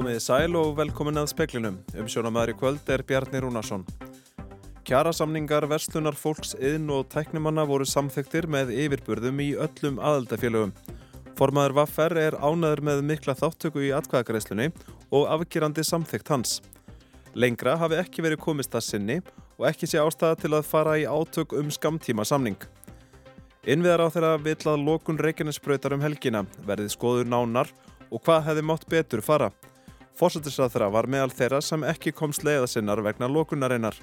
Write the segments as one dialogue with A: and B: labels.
A: Komiði sæl og velkomin að speklinum. Umsjónamaður í kvöld er Bjarni Rúnarsson. Kjarasamningar, verslunar, fólks, yðn og tæknumanna voru samþektir með yfirburðum í öllum aðaldafélögum. Formaður Vaffer er ánaður með mikla þáttöku í atkvæðagreislunni og afgerandi samþekt hans. Lengra hafi ekki verið komist að sinni og ekki sé ástæða til að fara í átök um skamtíma samning. Innviðar á þeirra vill að lokun Reykjanesbröytar um helgina verðið skoður nánar og hvað hefði mátt betur fara. Fórsættisrað þeirra var meðal þeirra sem ekki komst leiða sinnar vegna lokunarinnar.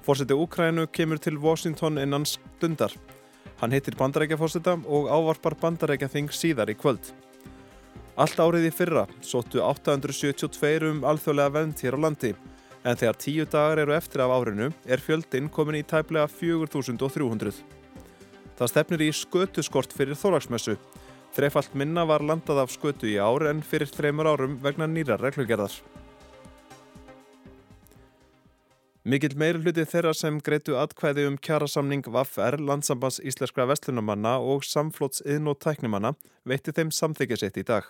A: Fórsætti Úkrænu kemur til Washington innan stundar. Hann hittir bandarækjafórsætta og ávarpar bandarækjaþing síðar í kvöld. Allt árið í fyrra sóttu 872 um alþjóðlega vend hér á landi en þegar tíu dagar eru eftir af árinu er fjöldin komin í tæplega 4300. Það stefnir í skötuskort fyrir þólagsmessu Þreifalt minna var landað af skötu í ár en fyrir þreymur árum vegna nýra reglugerðar. Mikill meiri hluti þeirra sem greitu atkvæði um kjærasamning VAFR, landsambans íslenskra vestlunumanna og samflóts yðn og tæknumanna veitti þeim samþykjasitt í dag.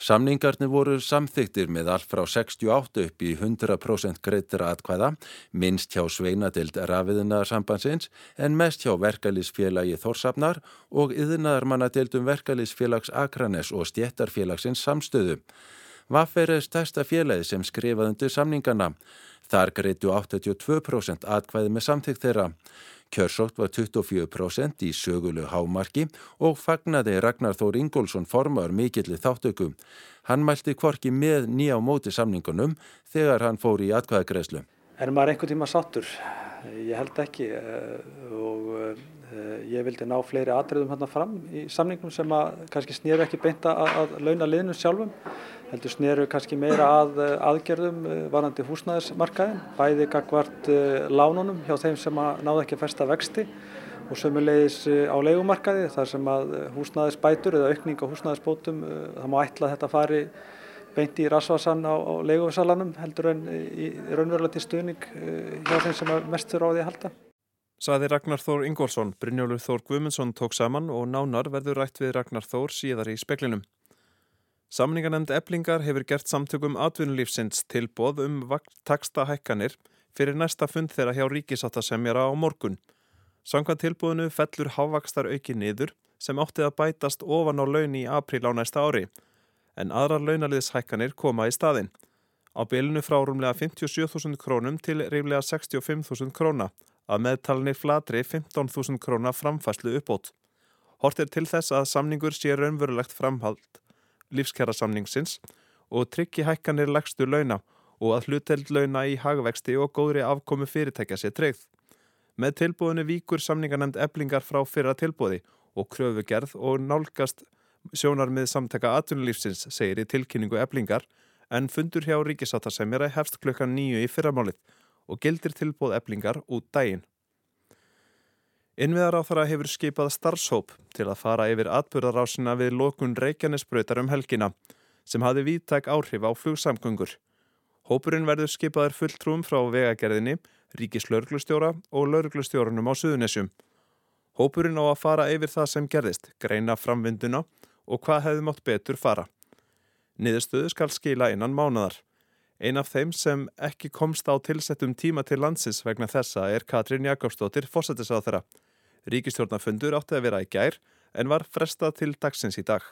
B: Samningarnir voru samþyktir með allt frá 68 upp í 100% greiðra atkvæða, minnst hjá sveinadild rafiðinarsambansins en mest hjá verkalýsfélagi Þórsafnar og yðinarmannadildum verkalýsfélags Akranes og stjættarfélagsins samstöðu. Vaffer er stærsta félagi sem skrifaðundu samningarna. Þar greitu 82% atkvæði með samþykt þeirra. Kjörsótt var 24% í sögulu hámarki og fagnaði Ragnar Þór Ingólfsson formar mikilli þáttöku. Hann mælti kvorki með nýja á móti samningunum þegar hann fór í atkvæðagreðslu.
C: Er maður einhvern tíma sattur? Ég held ekki eh, og eh, ég vildi ná fleiri atriðum hérna fram í samningum sem að kannski snýru ekki beinta að, að launa liðnum sjálfum heldur snýru kannski meira að eh, aðgerðum eh, varandi húsnæðismarkaðin, bæði gagvart eh, lánunum hjá þeim sem náðu ekki að festa vexti og sömulegis á leikumarkaði þar sem að húsnæðisbætur eða aukning á húsnæðisbótum, það má ætla að þetta fari beint í rasvarsan á, á leikusalanum heldur en í raunverulega til stuðning hjá þeim sem mest þurfa á því að halda.
A: Saði Ragnar Þór Ingólfsson, Brynjólur Þór Guðmundsson tók saman og nánar verður rætt við Ragnar Þór síðar í speklinum. Samningarnemnd eblingar hefur gert samtökum atvinnulífsins tilbóð um taksta hækkanir fyrir næsta fund þeirra hjá ríkisáttasemjara á morgun. Samkvæmt tilbúðinu fellur hávakstar auki niður sem áttið að bætast ofan á laun í april á næsta ári, en aðrar launaliðshækkanir koma í staðin. Á bylunu frá rúmlega 57.000 krónum til reyflega 65.000 króna, að meðtalinir flatri 15.000 króna framfæslu uppbót. Hort er til þess að samningur sé raunverulegt framhald lífskjara samningsins og tryggi hækkanir legstu launa og að hluteld launa í hagvexti og góðri afkomi fyrirtækja sé treyð. Með tilbúinu víkur samningarnemnd eblingar frá fyrra tilbúði og kröfugerð og nálgast sjónar með samtaka atvinnulífsins segir í tilkynningu eblingar en fundur hjá ríkisáttasemjara hefst klukkan nýju í fyrramálið og gildir tilbúð eblingar út dægin. Innviðar á þara hefur skipað starfshóp til að fara yfir atbyrðarásina við lokun Reykjanesbröytar um helgina sem hafi viðtæk áhrif á flugsamgöngur. Hópurinn verður skipaður fulltrúum frá vegagerðinni, ríkislauglustjóra og lauglustjórunum á Suðunessjum. Hópurinn á að fara yfir það sem gerðist, greina framvinduna og hvað hefði mátt betur fara. Niðurstöðu skal skila innan mánadar. Ein af þeim sem ekki komst á tilsettum tíma til landsins vegna þessa er Katrín Jakobsdóttir, fósættisáð þeirra. Ríkistjórnafundur átti að vera í gær en var frestað til dagsins í dag.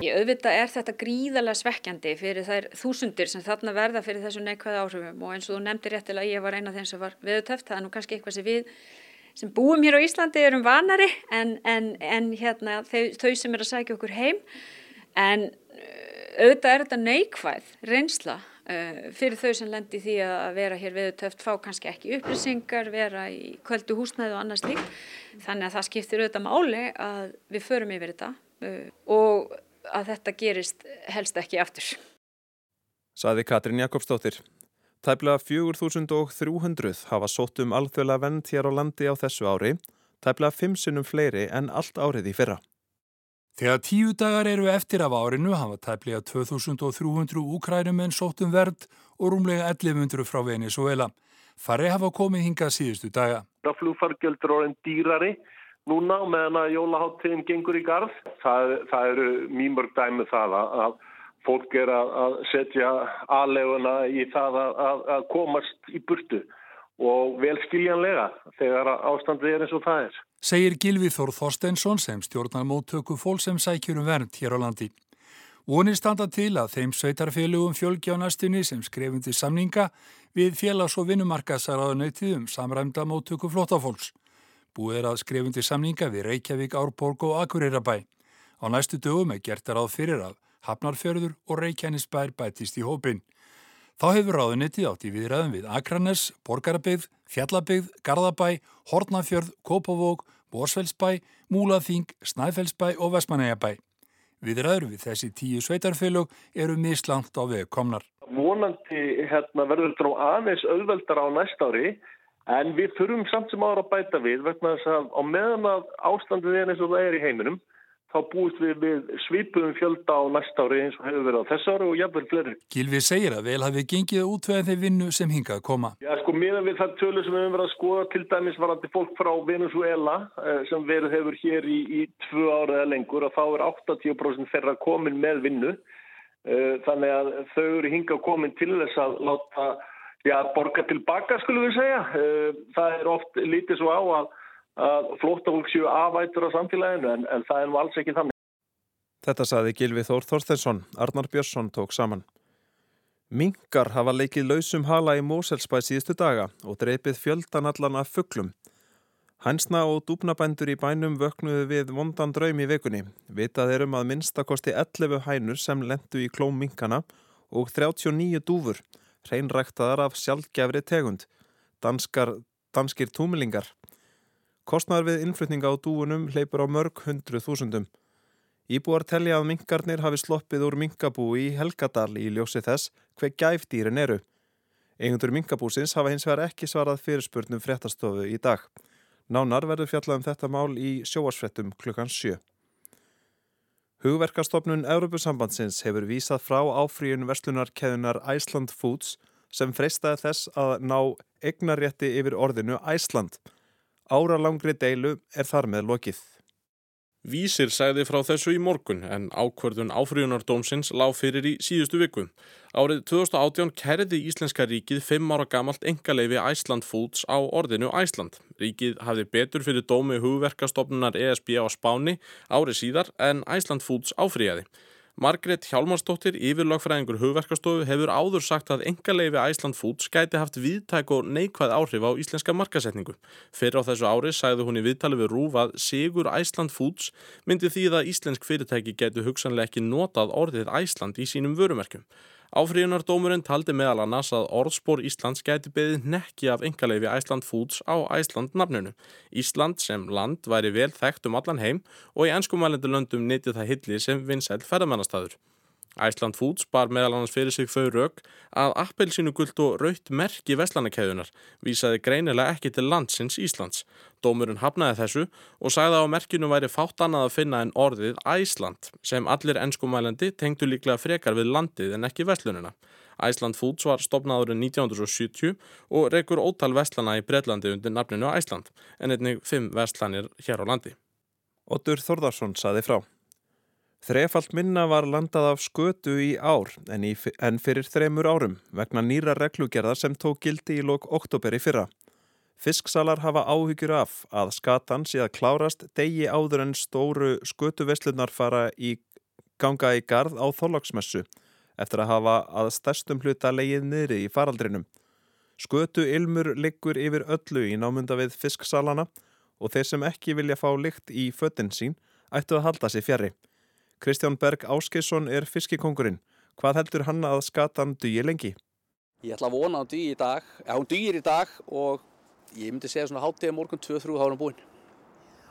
D: Ég auðvitað er þetta gríðarlega svekkjandi fyrir þær þúsundir sem þarna verða fyrir þessu neikvæða áhrifum og eins og þú nefndir réttilega ég var eina af þeim sem var viðtöft, það er nú kannski eitthvað sem við sem búum hér á Íslandi erum vanari en, en, en hérna, þau, þau sem er að sækja okkur heim en auðvitað er þetta neikvæð reynsla fyrir þau sem lendir því að vera hér viðu töft fá kannski ekki upplýsingar, vera í kvöldu húsnæðu og annars líkt. Þannig að það skiptir auðvitað máli að við förum yfir þetta eh, og að þetta gerist helst ekki aftur.
A: Saði Katrín Jakobsdóttir. Tæplega 4300 hafa sótt um alþjóðlega vend hér á landi á þessu ári, tæplega 5 sinnum fleiri en allt árið í fyrra.
E: Þegar tíu dagar eru eftir af árinu hafa tæplega 2300 úkrænumenn sóttum verð og rúmlega 1100 frá Venezuela. Farri hafa komið hingað síðustu daga.
F: Flugfargjöldur orðin dýrari núna meðan að jólaháttiðin gengur í garð. Það, það eru mýmörg dæmi um það að fólk er að setja aðleguna í það að, að, að komast í burtu og vel skiljanlega þegar ástandið er eins og það er.
E: Segir Gilvi Þór Þorstensson sem stjórnar móttöku fólk sem sækjur um vernd hér á landi. Vonir standa til að þeim sveitarfélugum fjölgi á næstunni sem skrifundi samninga við félags- og vinnumarkaðsaraðunöytið um samræmda móttöku flótafólks. Búið er að skrifundi samninga við Reykjavík, Árborg og Akureyrabæ. Á næstu dögum er gert að ráð fyrir að Hafnarfjörður og Reykjanesbær bætist í hópin. Þá hefur ráðunettið átt í viðræðum við Akranes, Borgarabygð, Fjallabygð, Garðabæ, Hortnafjörð, Kópavók, Bósfellsbæ, Múlaþing, Snæfellsbæ og Vestmanæjabæ. Viðræður við þessi tíu sveitarfélög eru mislangt á veg komnar.
F: Vonandi hérna, verður þetta nú aðeins auðveldar á næst ári en við þurfum samt sem ára að bæta við vegna þess að á meðan að ástandið er eins og það er í heiminum þá búist við, við svipuðum fjölda á næsta ári eins og hefur verið á þess ári og jafnvel fleiri.
E: Gilvi segir að vel hafi gengið útveðið þeir vinnu sem hingað koma.
F: Já sko miðan við það tölu sem við hefum verið að skoða til dæmis varandi fólk frá Venezuela eh, sem verið hefur hér í, í tvö ára eða lengur og þá er 80% þeirra komin með vinnu eh, þannig að þau eru hingað komin til þess að láta já, borga tilbaka skulum við segja. Eh, það er oft lítið svo á að að flóttafólk séu afættur á samfélaginu en, en það er nú alls ekki þannig.
A: Þetta saði Gilvi Þór Þorstensson, Arnar Björnsson tók saman. Mingar hafa leikið lausum hala í Móselsbæ síðustu daga og dreipið fjöldanallan af fugglum. Hænsna og dúbnabændur í bænum vöknuðu við vondan draum í vekunni. Vitað er um að minnstakosti 11 hænur sem lendu í klóm minkana og 39 dúfur, hreinræktaðar af sjálfgefri tegund, danskar, danskir túmilingar. Kostnar við innflutninga á dúunum hleypur á mörg hundru þúsundum. Íbúar telja að minkarnir hafi sloppið úr minkabúi í Helgadal í ljósi þess hver gæfdýrin eru. Egundur minkabúsins hafa hins vegar ekki svarað fyrirspurnum fréttastofu í dag. Nánar verður fjallað um þetta mál í sjóasfrettum klukkan 7. Hugverkastofnun Európusambandsins hefur vísað frá áfríun verslunarkeðunar Iceland Foods sem freystaði þess að ná egnarétti yfir orðinu Æsland. Áralangri deilu er þar með lokið.
G: Vísir segði frá þessu í morgun en ákvörðun áfríðunardómsins lág fyrir í síðustu viku. Árið 2018 kerði Íslenska ríkið 5 ára gamalt engaleifi Iceland Foods á orðinu Æsland. Ríkið hafði betur fyrir dómi hugverkastofnunar ESB á Spáni árið síðar en Iceland Foods áfríðaði. Margrét Hjálmarsdóttir, yfirlagfræðingur hugverkastofu, hefur áður sagt að engaleifi Æsland Foods gæti haft viðtæk og neikvæð áhrif á íslenska markasetningu. Fyrir á þessu ári sagði hún í viðtali við Rúf að Sigur Æsland Foods myndi því að íslensk fyrirtæki getu hugsanlega ekki notað orðið Æsland í sínum vörumerkjum. Áfríðunardómurinn taldi meðal annars að orðspór Íslands gæti beðið nekki af engaleifi Æsland Foods á Æsland nafnunu. Ísland sem land væri vel þekkt um allan heim og í ennskumælindi löndum neytið það hilli sem vinsæl ferðamennastæður. Æsland Foods bar meðal annars fyrir sig þau rauk að appelsínu guld og raut merki veslanakæðunar vísaði greinilega ekki til landsins Íslands. Dómurinn hafnaði þessu og sagði að á merkinu væri fátt annað að finna en orðið Æsland sem allir ennskumælandi tengdu líklega frekar við landið en ekki veslunina. Æsland Foods var stopnaður 1970 og reykur ótal veslana í Breitlandi undir nafninu Æsland en einnig fimm veslanir hér á landi.
A: Otur Þorðarsson saði frá. Þrefalt minna var landað af skötu í ár en, í, en fyrir þremur árum vegna nýra reglugerðar sem tók gildi í lok oktoberi fyrra. Fisksalar hafa áhyggjur af að skatan sé að klárast degi áður en stóru skötuveslunar fara í ganga í gard á þólagsmessu eftir að hafa að stærstum hluta leið niðri í faraldrinum. Skötu ilmur liggur yfir öllu í námunda við fisksalana og þeir sem ekki vilja fá lykt í föttin sín ættu að halda sér fjari. Kristján Berg Áskeisson er fiskikongurinn. Hvað heldur hann að skatan dýi lengi?
H: Ég ætla að vona að hún dýi í dag. Já, hún dýir í dag og ég myndi segja svona háttegja morgun 2-3 þá er hún búinn.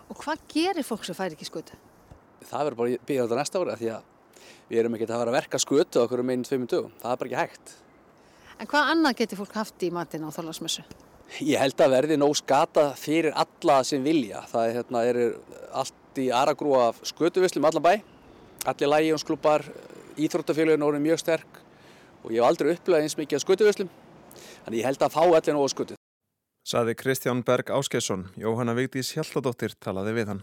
I: Og hvað gerir fólk sem fær ekki skötu?
H: Það verður bara byggja þetta næsta ári því að við erum ekki að vera að verka skötu okkur um einu tveimum dögum. Það er bara ekki hægt.
I: En hvað annað getur fólk haft í matin á þorlarsmessu?
H: Ég held að verði nóg skata fyrir alla sem vilja. Það er, hérna, er allt í aragrú af skötuvislum allan bæ allir lægjónsklubbar, íþróttafélagin voru mjög sterk og ég hef aldrei upplegað eins mikið að skutuvislum þannig ég held að fá allir nógu skutu.
A: Saði Kristján Berg Áskesson, Jóhanna Vigdís Hjalladóttir talaði við hann.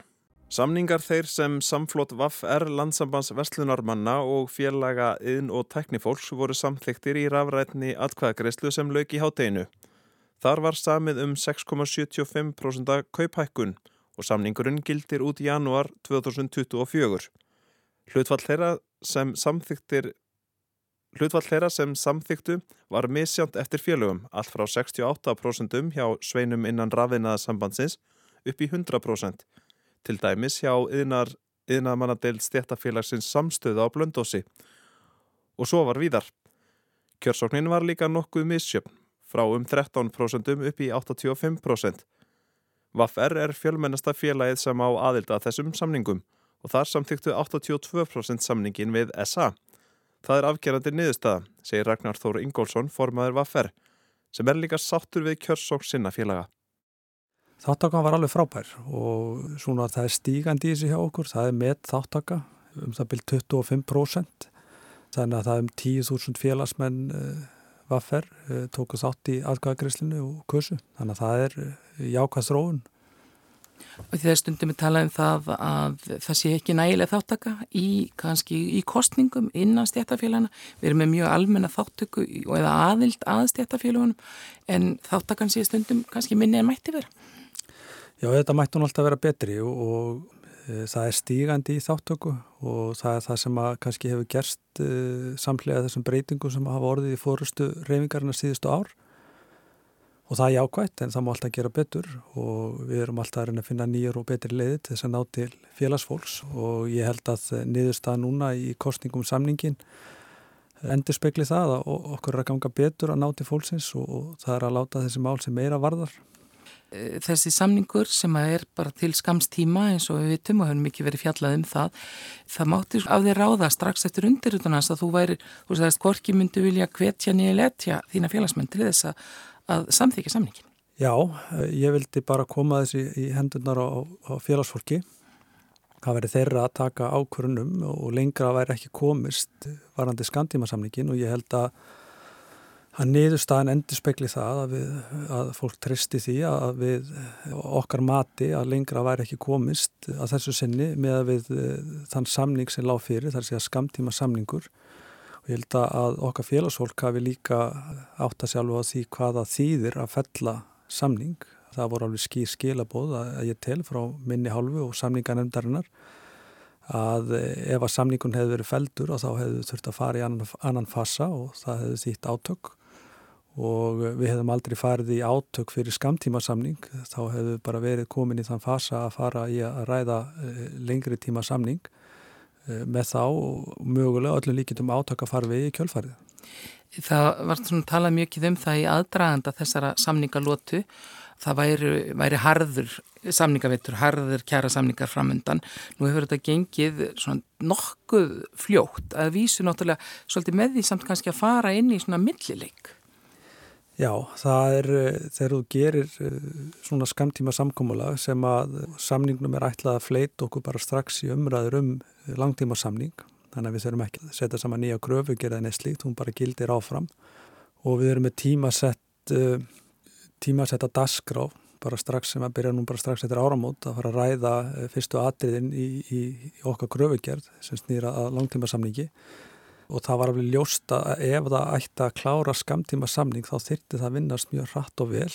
A: Samningar þeir sem samflót VAF-R landsambands vestlunarmanna og félaga yðn og teknifólks voru samþyktir í rafrætni atkvæðagreyslu sem lög í hátteginu. Þar var samið um 6,75% kauphækkun og samningurinn gildir út í janúar 2024. Hlutfall þeirra sem samþyktir Hlutfall þeirra sem samþyktu var misjánt eftir félögum, allt frá 68% hjá sveinum innan rafinnaðarsambandsins upp í 100%, til dæmis hjá yðnaðmannadeild stéttafélagsins samstöða á blöndósi. Og svo var víðar. Kjörsóknin var líka nokkuð misjöfn, frá um 13% upp í 85%. VAF-R er fjölmennasta félagið sem á aðilda þessum samningum og þar samþyktu 82% samningin við SA. Það er afgerandi niðurstaða, segir Ragnar Þóru Ingólfsson, formaður Vaffer, sem er líka sáttur við kjörsóks sinna félaga.
J: Þáttaka var alveg frábær og svona það er stígandi í þessi hjá okkur, það er með þáttaka um það byrj 25%, þannig að það er um 10.000 félagsmenn uh, Vaffer uh, tóku þátt í aðgæðagrislinu og kursu, þannig að það er uh, jákvæðs róun
K: og því það stundum við talað um það að það sé ekki nægilega þáttaka í kannski í kostningum innan stjættafélagana. Við erum með mjög almenna þáttöku og eða aðild að stjættafélagunum en þáttakan sé stundum kannski minni en mætti vera.
J: Já, þetta mætti hún alltaf vera betri og, og e, það er stígandi í þáttöku og það er það sem kannski hefur gerst e, samlega þessum breytingum sem hafa orðið í fórustu reyfingarna síðustu ár og það er jákvægt en það má alltaf gera betur og við erum alltaf að reyna að finna nýjur og betri leiði til þess að ná til félagsfólks og ég held að niðurstað núna í kostningum samningin endur spekli það að okkur er að ganga betur að ná til fólksins og það er að láta þessi mál sem meira varðar.
K: Eh, þessi samningur sem er bara til skamstíma eins og við vitum og hefum ekki verið fjallað um það, það mátti af því ráða strax eftir undirrutunans að þú væri, þú sagðist, hvorki myndu vilja hvetja nýja letja þína félagsmenn til þess að að samþykja samningin.
J: Já, ég vildi bara koma þessi í hendunar á, á félagsfólki. Það veri þeirra að taka ákvörunum og lengra væri ekki komist varandi skandímasamningin og ég held að að niðurstaðan endur spekli það að, við, að fólk tristi því að við okkar mati að lengra væri ekki komist að þessu sinni með að við þann samning sem lág fyrir, þar sé að skamtíma samningur og ég held að okkar félagsfólk hafi líka átt að sjálfa á því hvaða þýðir að fella samning. Það voru alveg skýr skilabóð að ég tel frá minni hálfu og samninganemdarinnar að ef að samningun hefði verið feldur og þá hefði þurft að fara í annan, annan fasa og það hefði þýtt átök. Og við hefðum aldrei farið í átök fyrir skamtíma samning þá hefðu bara verið komin í þann fasa að fara í að ræða eh, lengri tíma samning. Eh, með þá og mögulega öllum líkitum átaka farfið í kjölfarið.
K: Það var svona talað mjög um það í aðdraganda þessara samningalótu. Það væri, væri harður samningavettur, harður kjara samningar framundan. Nú hefur þetta gengið svona nokkuð fljótt að vísu náttúrulega svolítið með því samt kannski að fara inn í svona millileik.
J: Já, það er eh, þegar þú gerir eh, svona skamtíma samkómulag sem að samningnum er ætlað að fleita okkur bara strax í umræður um langtíma samning þannig að við þurfum ekki að setja saman nýja gröfu gera það neitt slíkt, hún bara gildir áfram. Og við erum með tímasett eh, tímasett að dasgrá bara strax sem að byrja nú bara strax eftir áramót að fara að ræða fyrstu atriðin í, í, í okkar gröfugerð sem snýra að langtíma samningi og það var alveg ljóst að ef það ætti að klára skamtíma samning þá þyrti það vinnast mjög hratt og vel.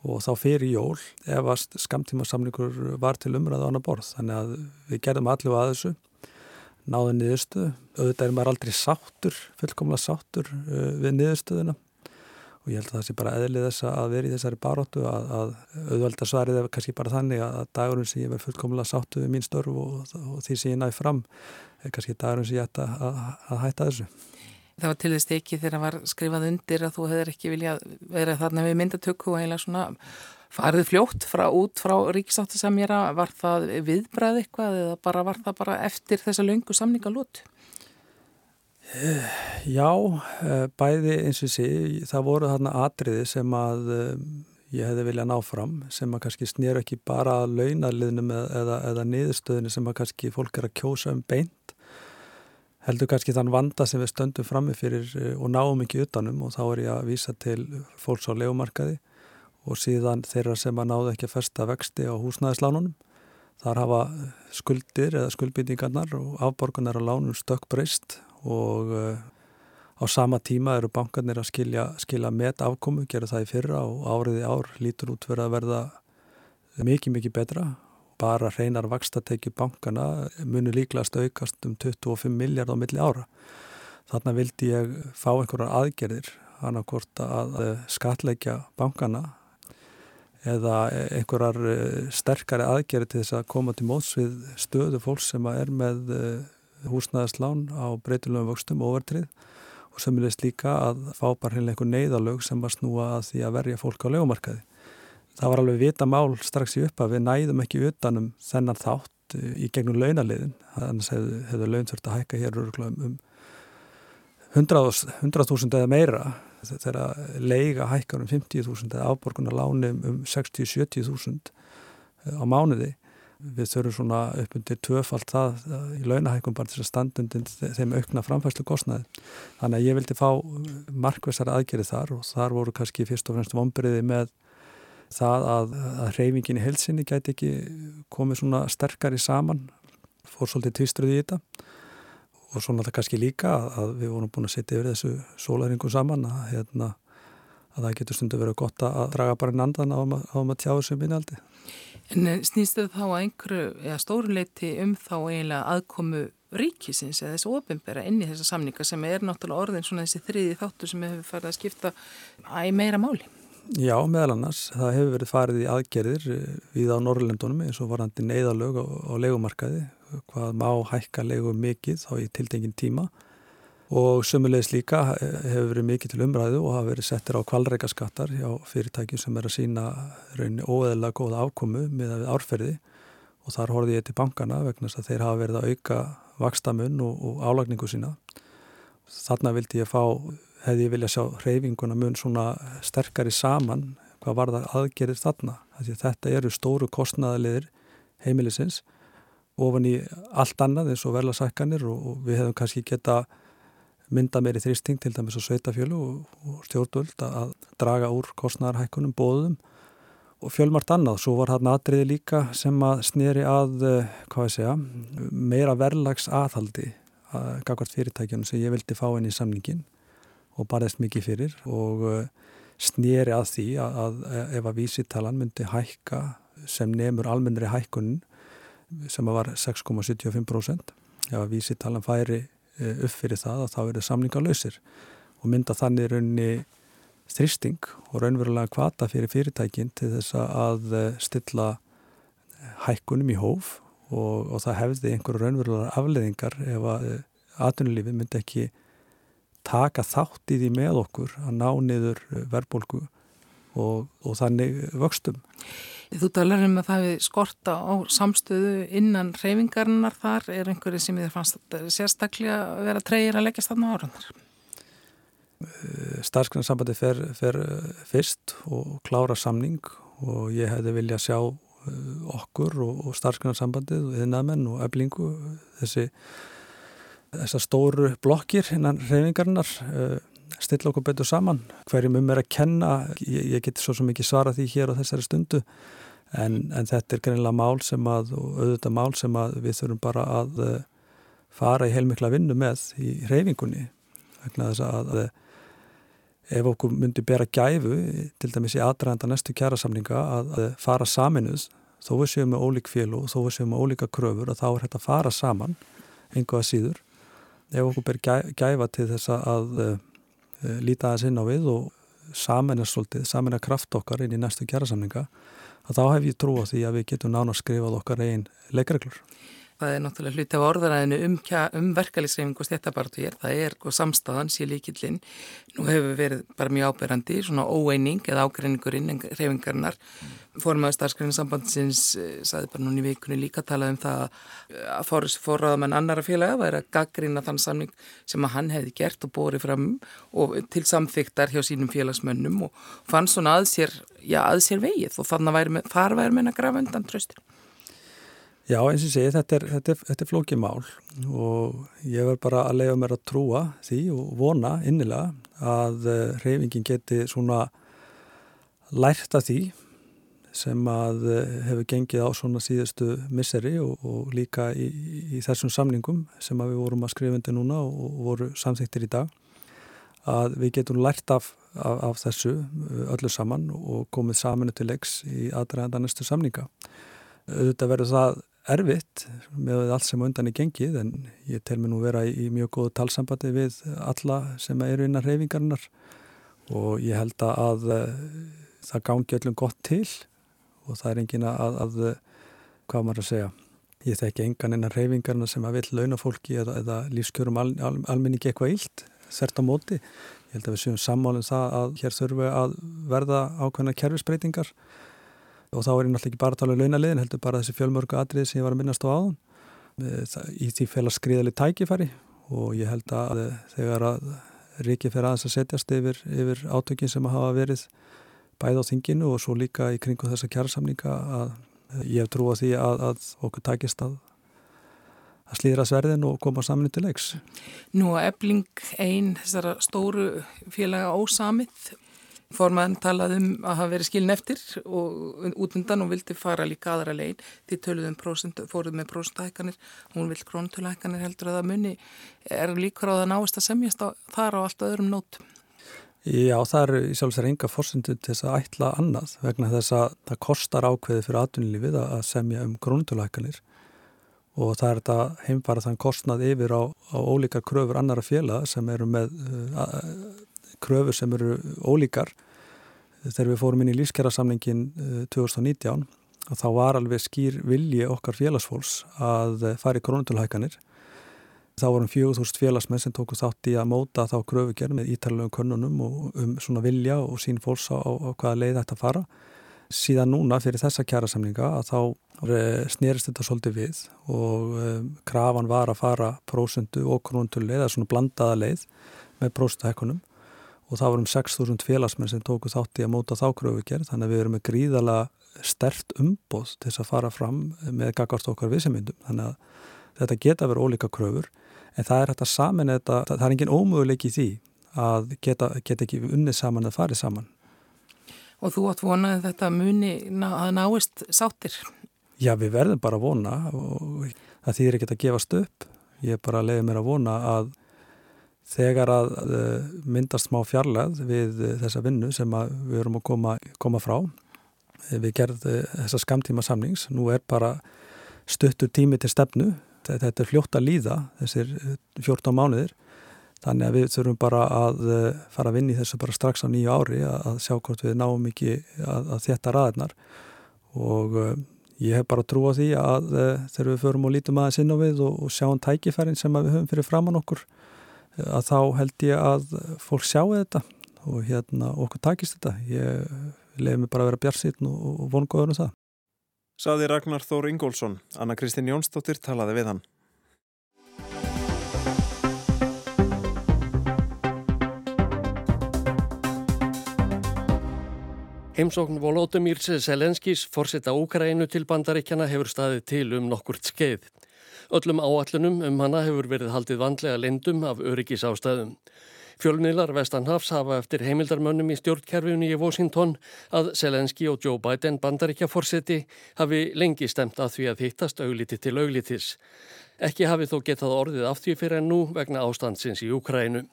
J: Og þá fyrir jól ef að skamtíma samningur var til umræðu á annar borð. Þannig að við gerðum allir að þessu náðu niðurstu auðvitað er maður aldrei sáttur fullkomlega sáttur uh, við niðurstöðuna og ég held að það sé bara eðlið þess að vera í þessari baróttu að, að auðvöldasvarið er kannski bara þannig að dagurinn sem ég verð fullkomlega sáttu við mín störf og, og því sem ég næði fram er kannski dagurinn sem ég ætta að, að hætta þessu.
K: Það var til þess ekki þegar það var skrifað undir að þú hefur ekki viljað vera þarna við myndatöku og heila svona farið fljótt frá út frá ríkisáttu samjara, var það viðbræð eitthvað eða bara var það bara eftir þessa löngu samningalótu?
J: Já, eh, bæði eins og sé, það voru þarna atriði sem að eh, ég hefði viljað ná fram sem að kannski snýra ekki bara launaliðnum eða, eða niðurstöðinu sem að kannski fólk er að kjósa um beint heldur kannski þann vanda sem við stöndum frammi fyrir eh, og náum ekki utanum og þá er ég að vísa til fólks á legumarkaði og síðan þeirra sem að náðu ekki að festa vexti á húsnæðislánunum. Þar hafa skuldir eða skuldbindingarnar og afborgunar á lánum stökkbreyst og uh, á sama tíma eru bankarnir að skilja, skilja met afkomu, gera það í fyrra og áriði ár lítur út fyrir að verða mikið, mikið betra. Bara reynar vakstatekju bankana munu líklegast aukast um 25 miljard á milli ára. Þarna vildi ég fá einhverjar aðgerðir, hann að hvort að skatleikja bankana eða einhverjar eh, sterkari aðgerði til þess að koma til móts við stöðu fólks sem er með eh, húsnæðislán á breytilöfum vöxtum overtrið og sömulegst líka að fá bara hérna einhver neyðalög sem að snúa að því að verja fólk á legumarkaði. Það var alveg vita mál strax í upp að við næðum ekki utanum þennan þátt eh, í gegnum launaliðin, þannig að hefðu laun þurft að hækka hér um 100.000 100 eða meira þegar leiga hækkar um 50.000 eða afborgunar láni um 60-70.000 á mánuði við þurfum svona upp undir tvöfalt það í launahækkum bara til að standundin þeim aukna framfæslu kostnaði. Þannig að ég vildi fá markvæsar aðgerið þar og þar voru kannski fyrst og fremst vonbreiði með það að, að reyfingin í helsinni gæti ekki komið svona sterkari saman, fór svolítið tvistruði í þetta og svona það kannski líka að við vorum búin að setja yfir þessu sólaringum saman að, hérna, að það getur stundu verið gott að draga bara inn andan á um að tjá þessu minnialdi.
K: En eh, snýstu þá að einhverju eða stóruleiti um þá eiginlega aðkomu ríkisins eða þessu ofinbera inn í þessa samninga sem er náttúrulega orðin svona þessi þriði þáttur sem hefur farið að skipta að meira máli?
J: Já, meðal annars. Það hefur verið farið í aðgerðir eh, við á Norrlendunum eins og varandi neyðalög á, á legumarkaði hvað má hækka legu mikið þá í tildengin tíma og sömulegis líka hefur verið mikið til umræðu og hafa verið settir á kvalreikaskattar hjá fyrirtækjum sem er að sína rauninni óeðla góða ákomu með árferði og þar horfið ég til bankana vegna þess að þeir hafa verið að auka vakstamun og, og álagningu sína. Þarna vildi ég fá, hefði ég vilja sjá reyfinguna mun svona sterkari saman hvað var það aðgerir þarna. Þetta eru stóru kostnaðaliðir heimilisins ofan í allt annað eins og verðlasækkanir og, og við hefum kannski geta mynda meiri þrýsting til dæmis á sveitafjölu og, og stjórnvöld að draga úr kostnæðarhækkunum, bóðum og fjölmart annað. Svo var hann aðriði líka sem að snýri að, eh, hvað ég segja, meira verðlags aðhaldi að eh, gagvart fyrirtækjunum sem ég vildi fá inn í samningin og barðist mikið fyrir og eh, snýri að því að, að ef að vísitalan myndi hækka sem nefnur almennri hækkunin sem var 6,75% ef að vísitalan færi upp fyrir það að þá eru samlingarlausir og mynda þannig raunni þristing og raunverulega kvata fyrir fyrirtækin til þess að e, stilla hækkunum í hóf og, og það hefði einhverju raunverulega afleðingar ef að atvinnulífi myndi ekki taka þátt í því með okkur að ná niður verðbólgu og, og þannig vöxtum.
K: Þú talar um að það hefði skorta á samstöðu innan reyfingarinnar þar. Er einhverju sem þið fannst sérstaklega að vera treyir að leggja stanna áraðnar?
J: Eh, Starfsgrænarsambandi fer, fer eh, fyrst og klára samning og ég hefði vilja sjá eh, okkur og, og starfsgrænarsambandið og yðnaðmenn og eblingu þessi þessar stóru blokkir innan reyfingarinnar stilla okkur betur saman. Hverjum um er að kenna ég, ég geti svo sem ekki svara því hér á þessari stundu en, en þetta er greinlega mál sem að og auðvitað mál sem að við þurfum bara að uh, fara í heilmikla vinnu með í reyfingunni vegna þess að, ef okkur myndi bera gæfu til dæmis í aðdraðanda næstu kjærasamninga að, að fara saminuð þó við séum með ólík fél og þó við séum með ólíka kröfur að þá er þetta að fara saman einhverja síður. Ef okkur ber gæfa til þess að Eh, líta aðeins inn á við og saman er svolítið, saman er kraft okkar inn í næstu kjærasamninga að þá hef ég trú á því að við getum nána skrifað okkar einn leikreglur.
K: Það er náttúrulega hluti af orðaræðinu um, um verkefliðsreyfingu og stéttabartu hér. Það er og samstæðan sé líkillinn. Nú hefur verið bara mjög áberandi, svona óeining eða ágreiningurinn en reyfingarnar. Fórum að starfskræninsambandsins eh, saði bara núni vikunni líka talað um það að fór, fóraðamenn annara félaga væri að gaggrína þann samning sem að hann hefði gert og bórið fram og til samþyktar hjá sínum félagsmönnum og fann svona að sér, já, að sér vegið og þannig að þar væri menn að grafa undan tröstur.
J: Já, eins og segi, þetta er, þetta er, þetta er flókið mál og ég verð bara að leiða mér að trúa því og vona innilega að eh, reyfingin geti svona lært að því sem að eh, hefur gengið á svona síðustu misseri og, og líka í, í þessum samningum sem að við vorum að skrifundi núna og, voru samþyktir í dag að við getum lært af, af, af þessu eh, öllu saman og komið saminu til leiks í aðræðanda næstu samninga. Þetta verður það erfitt með allt sem undan er gengið en ég tel mér nú vera í, mjög góðu talsambandi við alla sem eru innan reyfingarnar og ég held að það gangi öllum gott til og það er engin að, að hvað maður að segja ég þekki engan innan reyfingarna sem að vil launa fólki eða, eða lífskjörum al, al, almenningi eitthvað ílt þert á móti. Ég held að við séum sammálinn það að hér þurfum við að verða ákveðna kerfisbreytingar. og þá er ég náttúrulega ekki bara að tala um launaliðin heldur bara þessi fjölmörgu atrið sem ég var að minnast á áðun í því fel að skriðali tækifæri og ég held að þegar að ríki fyrir aðeins að setjast yfir, yfir átökin sem að hafa verið bæð á þinginu og svo líka í kringu þessa kjærasamninga að ég hef trúið því að, að okkur takist að að slíðra sverðin og koma saman til leiks.
K: Nú að ebling einn þessara stóru félaga ósamið formaðan talaði um að hafa verið skilin eftir og út undan og vildi fara líka aðra legin því töluðum prósent, fóruð með prósentahækkanir hún vil krónutöluhækkanir heldur að það munni er líkur á það náist að semjast á, þar á allt öðrum nótum?
J: Já, það eru í sjálfsvegar enga fórsendu til þess að ætla annað vegna þess að það kostar ákveði fyrir atvinnulífið að semja um krónutöluhækkanir. Og það er þetta heimfara þann kostnað yfir á, á ólíkar kröfur annara félag sem eru með uh, kröfur sem eru ólíkar. Þegar við fórum inn í lífskjærasamningin uh, 2019 og þá var alveg skýr vilji okkar félagsfólks að fara í krónutöluhækkanir. Þá vorum 4.000 félagsmenn sem tóku þátt í að móta þá kröfugjörn með ítalegum könnunum og um svona vilja og sín fólks á, á hvaða leið þetta fara. Síðan núna fyrir þessa kjærasamlinga að þá snerist þetta svolítið við og um, krafan var að fara prósundu og krónuntölu leið, eða svona blandaða leið með prósunduhekkunum og það vorum 6.000 félagsmenn sem tóku þátt í að móta þá kröfugjörn þannig að við erum með gríðala stert umbóð til þess að fara fram með gagvart okkar viðsemyndum. Þannig að þetta geta verið ólíka kröfur en það er hægt að saman þetta, það er engin ómöguleik í því að geta, geta ekki unnið saman eða farið saman.
K: Og þú átt vonaði þetta muni að náist sáttir?
J: Já, við verðum bara að vona og það þýðir ekki að gefast upp. Ég er bara að leiði mér að vona að þegar að myndast smá fjarlæð við þessa vinnu sem við erum að koma, koma frá við gerðum þessa skamtíma samnings nú er bara stuttur tími til stefnu. Þetta er fljótt að líða þessir 14 mánuðir. Þannig að við þurfum bara að eh, fara að vinni þessu bara strax á nýju ári að sjá hvort við náum ekki að, að þetta raðirnar. Og ég hef bara trú á því að þegar við förum og lítum aðeins inn á við og, og sjáum tækifærin sem við höfum fyrir framann okkur að þá held ég að fólk sjáu þetta og hérna okkur takist þetta ég leiði mig bara að vera bjarsýtn og, vongóður um það
A: Saði Ragnar Þór Ingólfsson. Anna Kristín Jónsdóttir talaði við hann.
L: Heimsókn Volodymyr Selenskis fórsetta Úkrænu til bandaríkjana hefur staðið til um nokkurt skeið. Öllum áallunum um hana hefur verið haldið vandlega lindum af öryggis ástæðum. Fjölmiðlar Vestanhafs hafa eftir heimildarmönnum í stjórnkerfinu í Washington að Selenski og Joe Biden bandaríkja fórseti hafi lengi stemt að því að hittast augliti til auglitis. Ekki hafi þó getað orðið af því fyrir en nú vegna ástandsins í Ukrænu.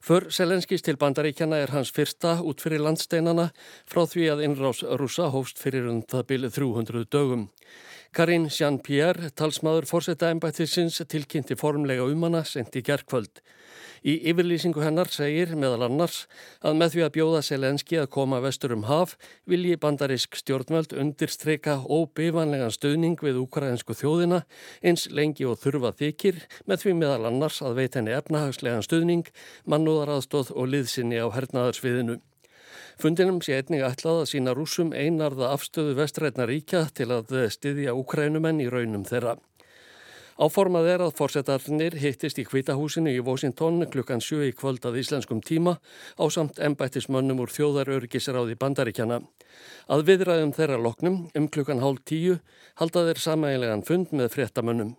L: För Selenskis til bandaríkjana er hans fyrsta út fyrir landsteinana frá því að innrás rúsa hófst fyrir um það bylið 300 dögum. Karin Jean-Pierre, talsmaður fórseta embættisins, tilkynnti formlega um hana sent í gerðkvöld. Í yfirlýsingu hennar segir meðal annars að með því að bjóða Selenski að koma vestur um haf vilji bandarisk stjórnvöld undirstreika óbifanlegan stöðning við ukrainsku þjóðina eins lengi og þurfa þykir með því meðal annars að veit henni efnahagslegan stöðning, mannúðaraðstóð og liðsynni á hernaðarsviðinu. Fundinum sé einnig ætlað að sína rúsum einarða afstöðu vestrætna ríkja til að styðja ukrænumenn í raunum þeirra. Áformað er að fórsetarnir hittist í hvitahúsinu í Washington klukkan 7 í kvöld að íslenskum tíma á samt embættismönnum úr þjóðarörgisráði bandaríkjana. Að viðræðum þeirra loknum um klukkan hálf tíu halda þeir samægilegan fund með fréttamönnum.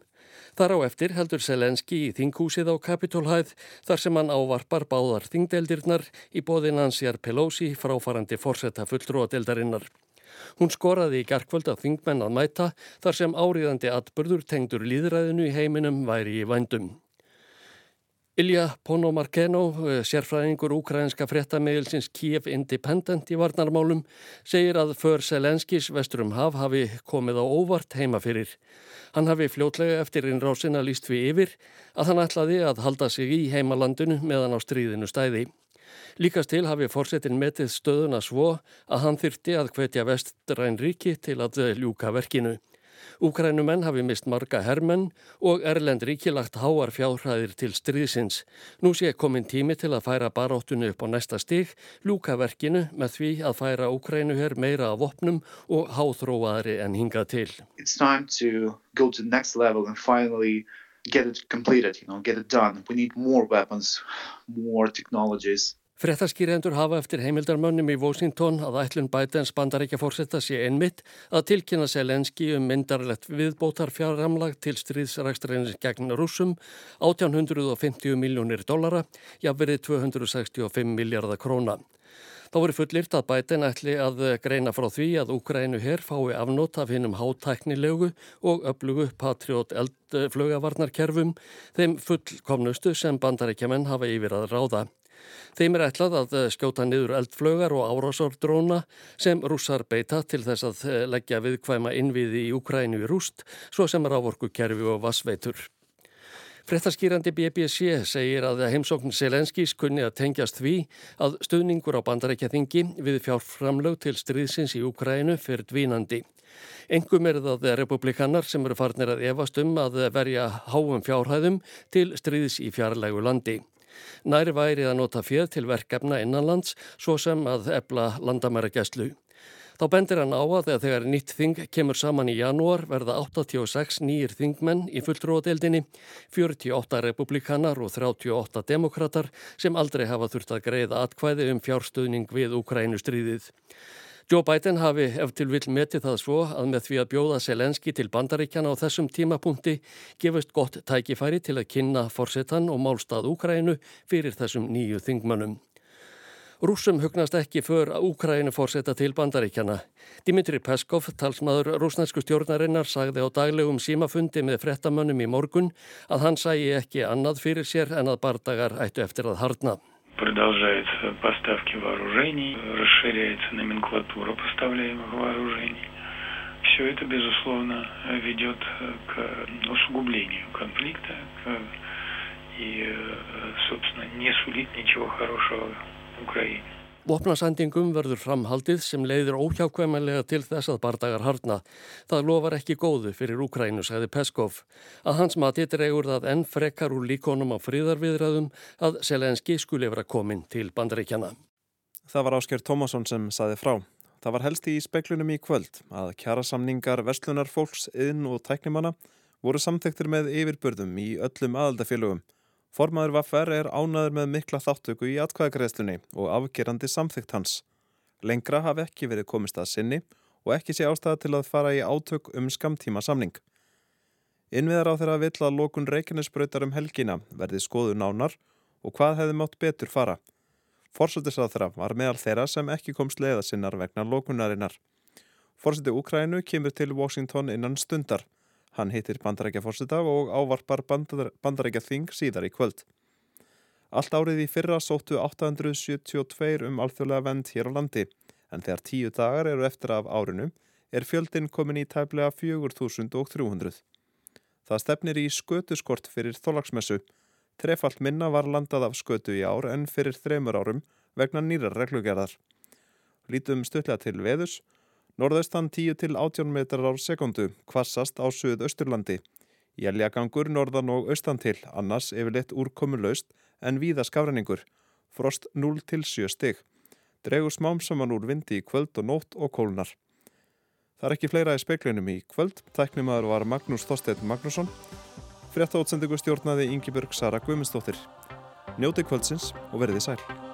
L: Þar á eftir heldur Selenski í þinghúsið á Kapitólhæð þar sem hann ávarpar báðar þingdeldirnar í bóðin hans Jær Pelosi fráfarandi fórsetta fulltrúadeldarinnar. Hún skoraði í gerkvöld að þingmenn að mæta þar sem áriðandi atbörður tengdur líðræðinu í heiminum væri í vændum. Ilja Ponomarkeno, eh, sérfræðingur ukrainska fréttameilsins Kiev Independent í varnarmálum, segir að för Selenskis vesturum haf hafi komið á óvart heima fyrir. Hann hafi fljótlega eftir innrásina líst við yfir að hann ætlaði að halda sig í heimalandinu meðan á stríðinu stæði. Líkast til hafi fórsetin metið stöðuna svo að hann þyrti að hvetja vestræn ríki til að ljúka verkinu. Úkrænumenn hafi mist marga hermenn og Erlend ríki lagt háar fjárhæðir til stríðsins. Nú sé komin tími til að færa baróttunni upp á næsta stig, lúka verkinu með því að færa Úkrænuher meira af opnum og háþróaðri en hingað til.
M: More weapons, more technologies.
L: Frettaskýrendur hafa eftir heimildarmönnum í Washington að ætlun Bidens bandaríkja fórsetta sé einmitt að tilkynna Selenski um myndarlegt viðbótar fjárramlag til stríðsrækstarinnins gegn rúsum 1850 miljónir dollara, jáverið 265 miljardar króna. Þá voru fullirt að Biden ætli að greina frá því að Úkrænu herr fái afnót af hinnum hátæknilegu og öflugu Patriot eldflögavarnarkerfum, þeim fullkomnustu sem bandaríkjaman hafa yfir að ráða. Þeim er ætlað að eh, skjóta niður eldflögar og árásordróna sem rússar beita til þess að eh, leggja viðkvæma innviði í Ukrænu í rúst, svo sem er ávorku kerfi og vassveitur. Frettaskýrandi BBC segir að heimsókn Selenskís kunni að tengjast því að stuðningur á bandarækjaþingi við fjárframlög til stríðsins í Ukrænu fyrir dvínandi. Engum er það republikanar sem eru farnir að evast um að verja háum fjárhæðum til stríðs í fjarlægu landi. Næri værið að nota fjöð til verkefna innanlands svo sem að ebla landamæra gæslu. Þá bendir hann á að þegar nýtt þing kemur saman í janúar verða 86 nýjir þingmenn í fulltróðadeildinni, 48 republikanar og 38 demokrater sem aldrei hafa þurft að greiða atkvæði um fjárstuðning við Ukrænustríðið. Joe Biden hafi ef til vil metið það svo að með því að bjóða Selenski til bandaríkjana á þessum tímapunkti gefist gott tækifæri til að kynna forsetan og málstað Úkrænu fyrir þessum nýju þingmönnum. Rúsum hugnast ekki för að Úkrænu fórseta til bandaríkjana. Dimitri Peskov, talsmaður rúsnæsku stjórnarinnar, sagði á daglegum símafundi með frettamönnum í morgun að hann sæi ekki annað fyrir sér en að bardagar ættu eftir að harna.
N: Продолжаются поставки вооружений, расширяется номенклатура поставляемых вооружений. Все это, безусловно, ведет к усугублению конфликта и, собственно, не сулит ничего хорошего Украине.
L: Vopnasendingum verður framhaldið sem leiðir óhjákvæmlega til þess að bardagar harna. Það lofar ekki góðu fyrir Úkrænu, sagði Peskov. Að hans mati dregur það enn frekar úr líkonum á fríðarviðræðum að Selenski skuli vera komin til bandaríkjana.
A: Það var Ásker Tómasson sem saði frá. Það var helst í speklunum í kvöld að kjærasamningar verslunar fólks, yðn og tæknimanna voru samþektir með yfirbörðum í öllum aðaldafélögum. Formaður Vaffer er ánaður með mikla þáttöku í atkvæðagreðslunni og afgerandi samþygt hans. Lengra hafi ekki verið komist að sinni og ekki sé ástæða til að fara í átök um skamtíma samning. Innviðar á þeirra vill að lókun Reykjanesbröytar um helgina verði skoðu nánar og hvað hefði mátt betur fara. Forsöldisrað þeirra var meðal þeirra sem ekki komst leiða sinnar vegna lókunarinnar. Forsöldi Úkrænu kemur til Washington innan stundar. Hann hittir bandarækja fórseta og ávarpar bandar, bandarækja þing síðar í kvöld. Allt árið í fyrra sóttu 872 um alþjóðlega vend hér á landi en þegar tíu dagar eru eftir af árinu er fjöldin komin í tæplega 4300. Það stefnir í skötuskort fyrir þólagsmessu. Trefalt minna var landað af skötu í ár en fyrir þremur árum vegna nýrar reglugerðar. Lítum stutlega til veðus. Norðaustan 10 til 18 metrar á sekundu, kvassast á Suðausturlandi. Jæljagangur norðan og austan til, annars yfirleitt úrkomulaust en víða skafræningur. Frost 0 til 7 stig. Dregur smám saman úr vindi í kvöld og nótt og kólnar. Það er ekki fleira í speklinum í kvöld. Tæknimaður var Magnús Þorstein Magnússon. Frétta átsendingu stjórnaði Ingi Börg Sara Guimundsdóttir. Njóti kvöldsins og verðið sæl.